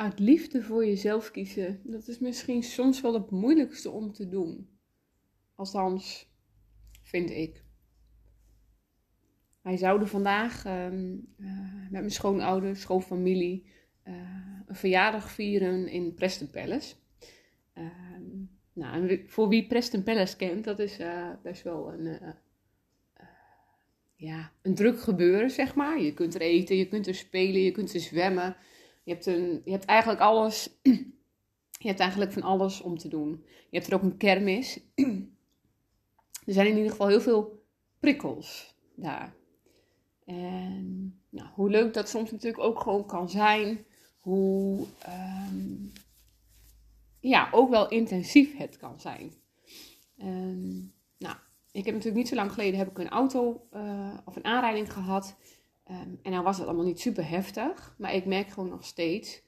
uit liefde voor jezelf kiezen, dat is misschien soms wel het moeilijkste om te doen. Althans, vind ik. Wij zouden vandaag ehm, eh, met mijn schoonouders, schoonfamilie, uh, een verjaardag vieren in Preston Palace. Ehm, nou, voor wie Preston Palace kent, dat is uh, best wel een, ja, een druk gebeuren, zeg maar. Je kunt er eten, je kunt er spelen, je kunt er zwemmen. Je hebt, een, je hebt eigenlijk alles. Je hebt eigenlijk van alles om te doen. Je hebt er ook een kermis. Er zijn in ieder geval heel veel prikkels daar. En nou, hoe leuk dat soms natuurlijk ook gewoon kan zijn. Hoe um, ja, ook wel intensief het kan zijn. Nou, ik heb natuurlijk niet zo lang geleden heb ik een auto uh, of een aanrijding gehad. Um, en dan was het allemaal niet super heftig. Maar ik merk gewoon nog steeds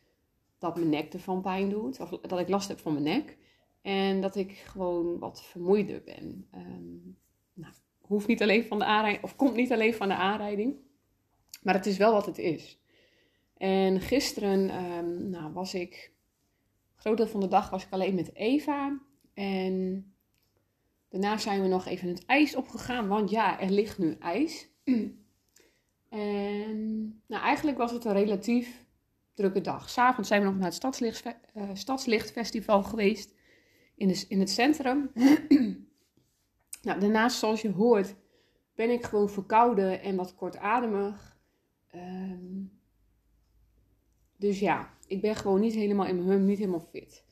dat mijn nek ervan pijn doet. Of dat ik last heb van mijn nek. En dat ik gewoon wat vermoeider ben. Um, nou, hoeft niet alleen van de aanrijding, of komt niet alleen van de aanrijding. Maar het is wel wat het is. En gisteren um, nou, was ik, groot deel van de dag was ik alleen met Eva. En daarna zijn we nog even het ijs opgegaan, want ja, er ligt nu ijs. En nou, eigenlijk was het een relatief drukke dag. S'avonds zijn we nog naar het Stadslicht, uh, Stadslichtfestival geweest in, in het centrum. nou, daarnaast, zoals je hoort, ben ik gewoon verkouden en wat kortademig. Um, dus ja, ik ben gewoon niet helemaal in mijn hum, niet helemaal fit.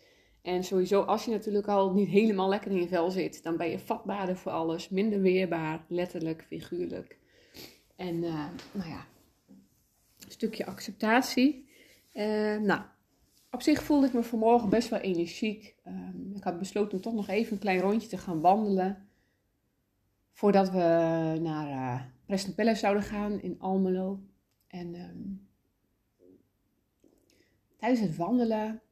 En sowieso, als je natuurlijk al niet helemaal lekker in je vel zit, dan ben je vatbaarder voor alles, minder weerbaar, letterlijk, figuurlijk. En uh, nou ja, een stukje acceptatie. Uh, nou, op zich voelde ik me vanmorgen best wel energiek. Um, ik had besloten om toch nog even een klein rondje te gaan wandelen. Voordat we naar uh, Preston Palace zouden gaan in Almelo. En um, tijdens het wandelen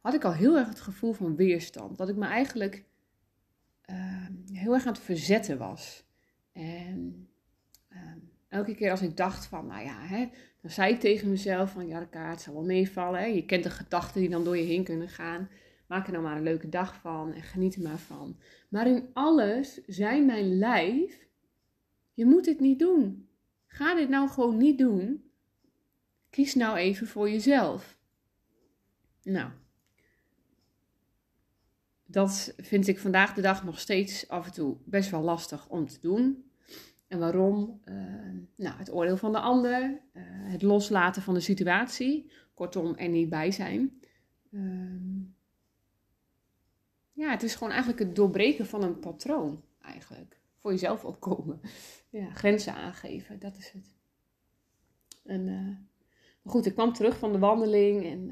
had ik al heel erg het gevoel van weerstand. Dat ik me eigenlijk uh, heel erg aan het verzetten was. En elke keer als ik dacht van, nou ja, hè, dan zei ik tegen mezelf van, ja, de kaart zal wel meevallen. Hè. Je kent de gedachten die dan door je heen kunnen gaan. Maak er nou maar een leuke dag van en geniet er maar van. Maar in alles zei mijn lijf, je moet dit niet doen. Ga dit nou gewoon niet doen. Kies nou even voor jezelf. Nou, dat vind ik vandaag de dag nog steeds af en toe best wel lastig om te doen. En waarom? Uh, nou, het oordeel van de ander, uh, het loslaten van de situatie, kortom, er niet bij zijn. Uh, ja, het is gewoon eigenlijk het doorbreken van een patroon, eigenlijk. Voor jezelf opkomen. Ja, grenzen aangeven, dat is het. En, eh, maar goed, ik kwam terug van de wandeling en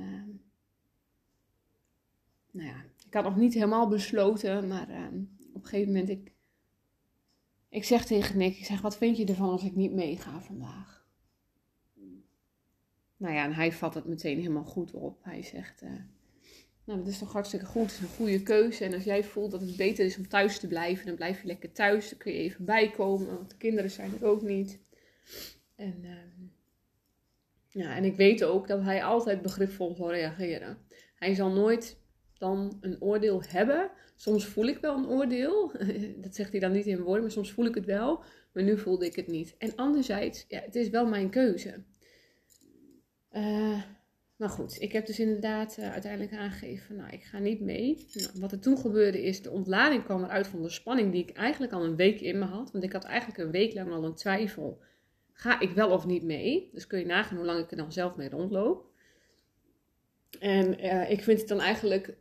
nou ja, ik had nog niet helemaal besloten, maar ehm, op een gegeven moment, ik ik zeg tegen Nick, ik zeg, wat vind je ervan als ik niet meega vandaag? Nou ja, en hij vat het meteen helemaal goed op. Hij zegt, uh, nou dat is toch hartstikke goed, het is een goede keuze. En als jij voelt dat het beter is om thuis te blijven, dan blijf je lekker thuis. Dan kun je even bijkomen, want de kinderen zijn er ook niet. En, uh, ja, en ik weet ook dat hij altijd begripvol zal reageren. Hij zal nooit dan een oordeel hebben. Soms voel ik wel een oordeel. Dat zegt hij dan niet in woorden, maar soms voel ik het wel. Maar nu voelde ik het niet. En anderzijds, ja, het is wel mijn keuze. Uh, maar goed, ik heb dus inderdaad uh, uiteindelijk aangegeven, nou, ik ga niet mee. Nou, wat er toen gebeurde is, de ontlading kwam eruit van de spanning die ik eigenlijk al een week in me had. Want ik had eigenlijk een week lang al een twijfel. Ga ik wel of niet mee? Dus kun je nagaan hoe lang ik er dan zelf mee rondloop. En uh, ik vind het dan eigenlijk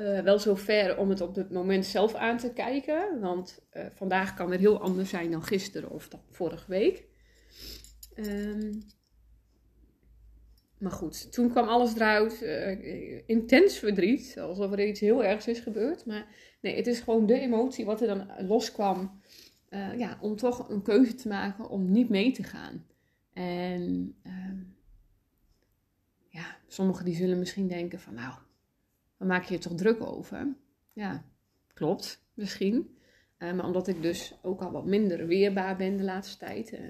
uh, wel zo ver om het op het moment zelf aan te kijken. Want uh, vandaag kan het heel anders zijn dan gisteren of dan vorige week. Um, maar goed, toen kwam alles eruit. Uh, intens verdriet. Alsof er iets heel ergs is gebeurd. Maar nee, het is gewoon de emotie wat er dan loskwam. ja, om toch een keuze te maken om niet mee te gaan. En ehm, ja, sommigen die zullen misschien denken van nou dan maak je je toch druk over. Ja, klopt, misschien. Uh, maar omdat ik dus ook al wat minder weerbaar ben de laatste tijd. Uh,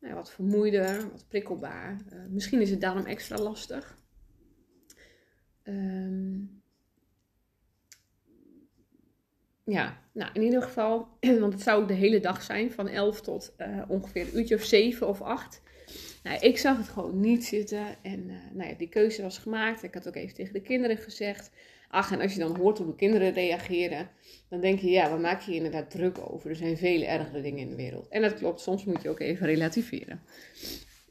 nou, wat vermoeider, wat prikkelbaar. Uh, misschien is het daarom extra lastig. Ehm, ja, nou in ieder geval, want het zou ook de hele dag zijn, van 11 tot ongeveer een uurtje of 7 of 8. Nou, ik zag het gewoon niet zitten en uh, nou ja, die keuze was gemaakt. Ik had ook even tegen de kinderen gezegd. Ach, en als je dan hoort hoe de kinderen reageren, dan denk je, ja, wat maak je inderdaad druk over? Er zijn vele ergere dingen in de wereld. En dat klopt, soms moet je ook even relativeren.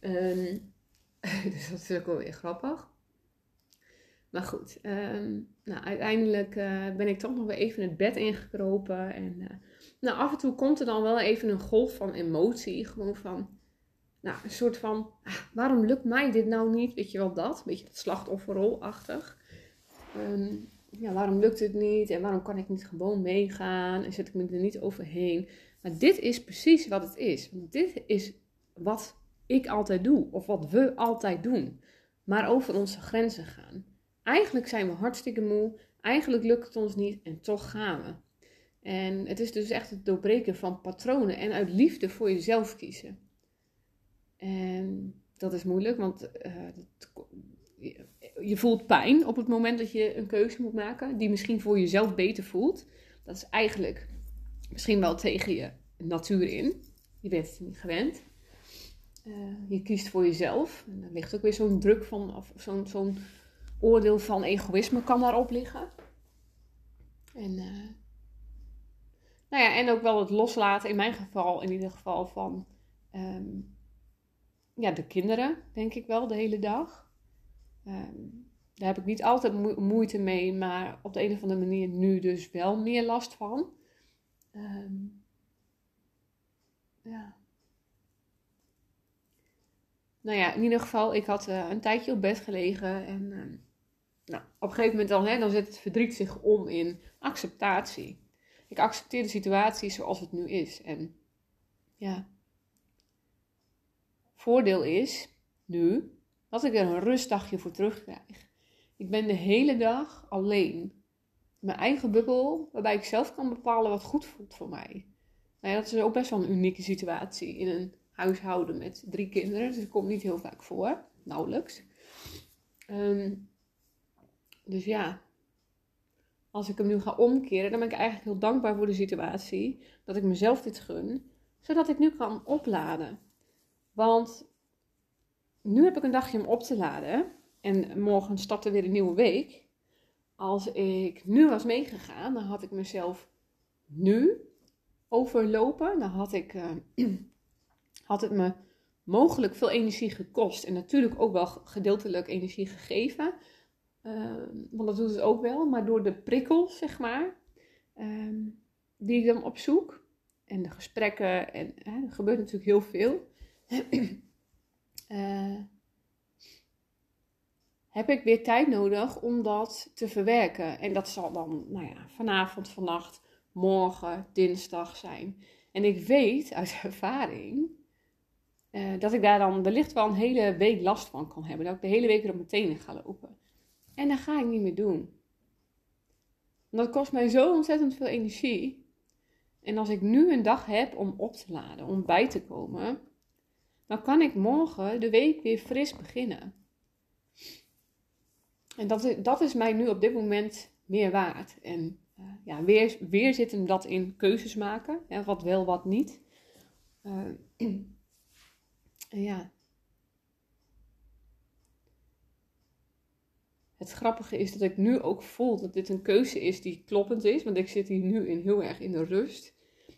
Um, dus dat is ook wel weer grappig. Maar goed, um, nou, uiteindelijk uh, ben ik toch nog weer even het bed ingekropen. En uh, nou, af en toe komt er dan wel even een golf van emotie. Gewoon van, nou, een soort van, ah, waarom lukt mij dit nou niet? Weet je wel dat? Een beetje dat slachtofferrolachtig. Um, ja, waarom lukt het niet? En waarom kan ik niet gewoon meegaan? En zet ik me er niet overheen? Maar dit is precies wat het is. Dit is wat ik altijd doe. Of wat we altijd doen. Maar over onze grenzen gaan. Eigenlijk zijn we hartstikke moe. Eigenlijk lukt het ons niet. En toch gaan we. En het is dus echt het doorbreken van patronen. En uit liefde voor jezelf kiezen. En dat is moeilijk, want uh, je voelt pijn op het moment dat je een keuze moet maken, die misschien voor jezelf beter voelt. Dat is eigenlijk misschien wel tegen je natuur in. Je bent het niet gewend. Uh, je kiest voor jezelf. En er ligt ook weer zo'n druk van, of zo'n oordeel van egoïsme kan daarop liggen. En, uh, nou ja, en ook wel het loslaten, in mijn geval in ieder geval, van um, ja, de kinderen, denk ik wel, de hele dag. Um, daar heb ik niet altijd moeite mee, maar op de een of andere manier nu dus wel meer last van. Um, ja. Nou ja, in ieder geval, ik had uh, een tijdje op bed gelegen en uh, nou, op een gegeven moment dan, dan zet het verdriet zich om in acceptatie. Ik accepteer de situatie zoals het nu is. En ja, voordeel is nu dat ik er een rustdagje voor terugkrijg. Ik ben de hele dag alleen. Mijn eigen bubbel, waarbij ik zelf kan bepalen wat goed voelt voor mij. Nou ja, dat is ook best wel een unieke situatie in een huishouden met drie kinderen. Dus dat komt niet heel vaak voor, nauwelijks. Um, dus ja, als ik hem nu ga omkeren, dan ben ik eigenlijk heel dankbaar voor de situatie. Dat ik mezelf dit gun, zodat ik nu kan opladen. Want nu heb ik een dagje om op te laden. En morgen start er weer een nieuwe week. Als ik nu was meegegaan, dan had ik mezelf nu overlopen. Dan had, ik, uh, had het me mogelijk veel energie gekost. En natuurlijk ook wel gedeeltelijk energie gegeven. Uh, want dat doet het ook wel. Maar door de prikkels, zeg maar, uh, die ik dan opzoek. En de gesprekken. En er gebeurt natuurlijk heel veel. Uh, heb ik weer tijd nodig om dat te verwerken. En dat zal dan nou ja, vanavond, vannacht, morgen, dinsdag zijn. En ik weet uit ervaring uh, dat ik daar dan wellicht wel een hele week last van kan hebben. Dat ik de hele week er op mijn ga lopen. En dat ga ik niet meer doen. dat kost mij zo ontzettend veel energie. En als ik nu een dag heb om op te laden, om bij te komen, dan kan ik morgen de week weer fris beginnen. En dat is, dat is mij nu op dit moment meer waard. En uh, ja, weer, weer zit hem dat in keuzes maken. Hè, wat wel, wat niet. Uh, ja. Het grappige is dat ik nu ook voel dat dit een keuze is die kloppend is. Want ik zit hier nu in, heel erg in de rust.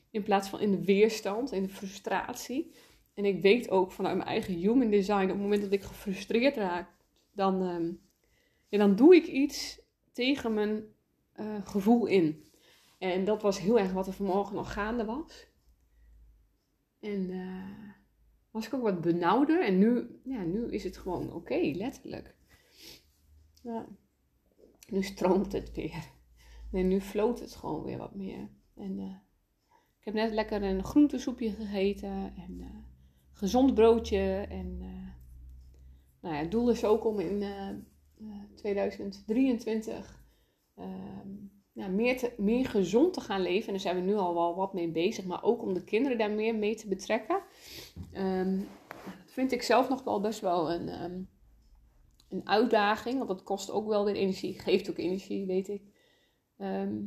In plaats van in de weerstand, in de frustratie. En ik weet ook vanuit mijn eigen human design, op het moment dat ik gefrustreerd raak, dan, uh, ja, dan doe ik iets tegen mijn uh, gevoel in. En dat was heel erg wat er vanmorgen nog gaande was. En uh, was ik ook wat benauwder. En nu, ja, nu is het gewoon oké, letterlijk. Ja. Nu stroomt het weer. En nu floot het gewoon weer wat meer. En uh, ik heb net lekker een groentesoepje gegeten. En gezond broodje. En uh, nou ja, het doel is ook om in uh, 2023 uh, ja, meer, te, meer gezond te gaan leven. En daar zijn we nu al wel wat mee bezig. Maar ook om de kinderen daar meer mee te betrekken. Um, dat vind ik zelf nog wel best wel een, um, een uitdaging, want dat kost ook wel weer energie, geeft ook energie, weet ik. Ehm,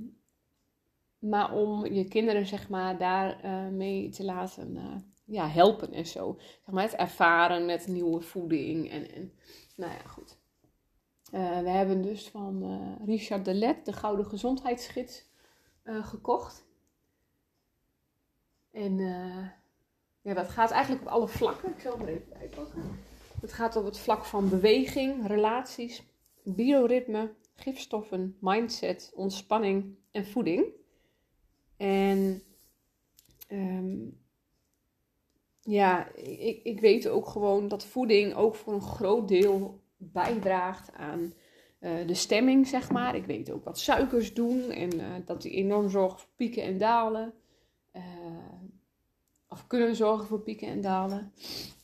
maar om je kinderen, zeg maar, daar uh, mee te laten uh, ja, helpen en zo. Zeg maar, het ervaren met nieuwe voeding en, en nou ja, goed. Uh, we hebben dus van Richard Delet de Gouden Gezondheidsgids gekocht. En ja, dat gaat eigenlijk op alle vlakken. Ik zal er even bijpakken. Het gaat op het vlak van beweging, relaties, bioritme, gifstoffen, mindset, ontspanning en voeding. En um, ja, ik, ik weet ook gewoon dat voeding ook voor een groot deel bijdraagt aan uh, de stemming, zeg maar. Ik weet ook wat suikers doen en uh, dat die enorm zorgen voor pieken en dalen. Uh, of kunnen zorgen voor pieken en dalen.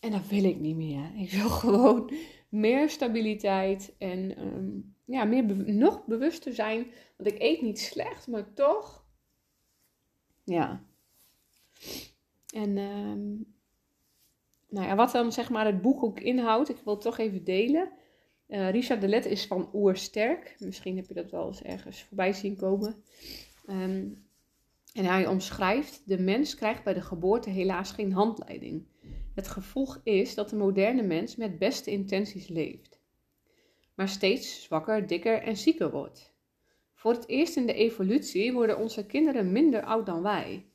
En dat wil ik niet meer. Ik wil gewoon meer stabiliteit en um, ja, meer nog bewuster zijn. Want ik eet niet slecht, maar toch. Ja. En um, nou wat dan zeg maar het boek ook inhoudt, ik wil het toch even delen. Uh, Richard de Let is van Oersterk. Misschien heb je dat wel eens ergens voorbij zien komen. Um, en hij omschrijft: de mens krijgt bij de geboorte helaas geen handleiding. Het gevolg is dat de moderne mens met beste intenties leeft, maar steeds zwakker, dikker en zieker wordt. Voor het eerst in de evolutie worden onze kinderen minder oud dan wij.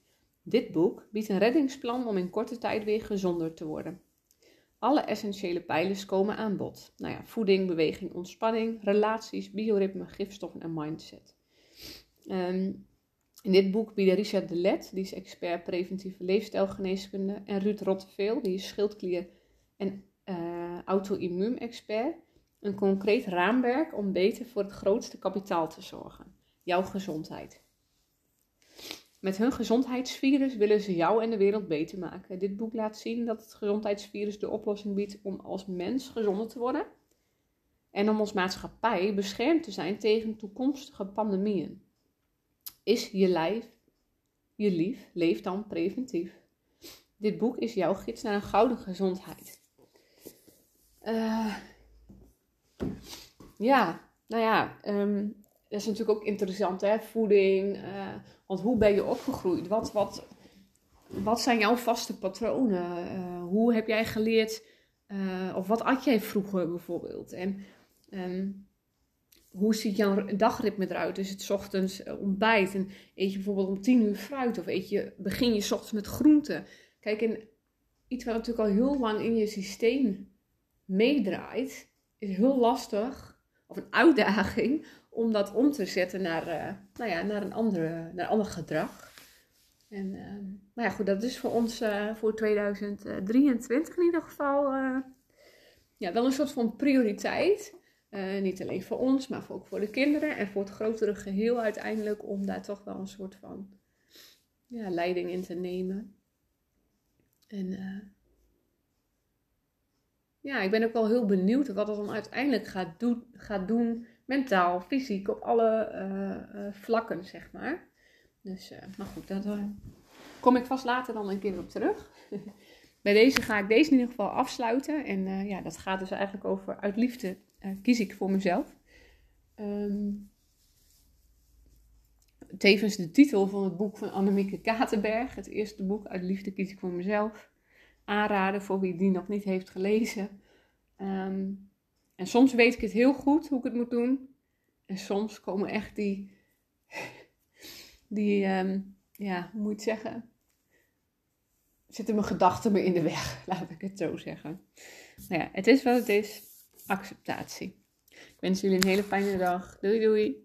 Dit boek biedt een reddingsplan om in korte tijd weer gezonder te worden. Alle essentiële pijlers komen aan bod. Nou ja, voeding, beweging, ontspanning, relaties, bioritme, gifstoffen en mindset. Um, in dit boek bieden Richard de Let, die is expert preventieve leefstijlgeneeskunde, en Ruud Rotteveel, die is schildklier- en uh, auto-immuun-expert, een concreet raamwerk om beter voor het grootste kapitaal te zorgen: jouw gezondheid. Met hun gezondheidsvirus willen ze jou en de wereld beter maken. Dit boek laat zien dat het gezondheidsvirus de oplossing biedt om als mens gezonder te worden en om als maatschappij beschermd te zijn tegen toekomstige pandemieën. Is je lijf je lief? Leef dan preventief. Dit boek is jouw gids naar een gouden gezondheid. Uh, ja, nou ja, um, dat is natuurlijk ook interessant, hè? Voeding. Uh, want hoe ben je opgegroeid? Wat, wat, wat zijn jouw vaste patronen? Uh, hoe heb jij geleerd? of wat at jij vroeger bijvoorbeeld? En um, hoe ziet jouw dagritme eruit? Is het ochtends eh, ontbijt en eet je bijvoorbeeld om tien uur fruit of eet je, begin je ochtends met groenten? Kijk, in iets wat natuurlijk al heel lang in je systeem meedraait, is heel lastig of een uitdaging om dat om te zetten naar, uh, nou ja, naar, een, andere, naar ander gedrag. En, uh, maar ja, goed, dat is voor ons uh, voor 2023 in ieder geval ja, wel een soort van prioriteit. Niet alleen voor ons, maar ook voor de kinderen en voor het grotere geheel uiteindelijk. Om daar toch wel een soort van ja, leiding in te nemen. En ja, ik ben ook wel heel benieuwd wat het dan uiteindelijk gaat, gaat doen. Mentaal, fysiek, op alle uh, vlakken, zeg maar. Dus, maar goed, daar kom ik vast later dan een keer op terug. Bij deze ga ik deze in ieder geval afsluiten. En ja, dat gaat dus eigenlijk over uit liefde kies ik voor mezelf. Um, tevens de titel van het boek van Annemieke Katenberg. Het eerste boek uit Liefde kies ik voor mezelf. Aanraden voor wie die nog niet heeft gelezen. Um, en soms weet ik het heel goed hoe ik het moet doen. En soms komen echt die, die um, ja, hoe moet je het zeggen? Zitten mijn gedachten me in de weg, laat ik het zo zeggen. Nou ja, het is wat het is acceptatie. Ik wens jullie een hele fijne dag. Doei doei.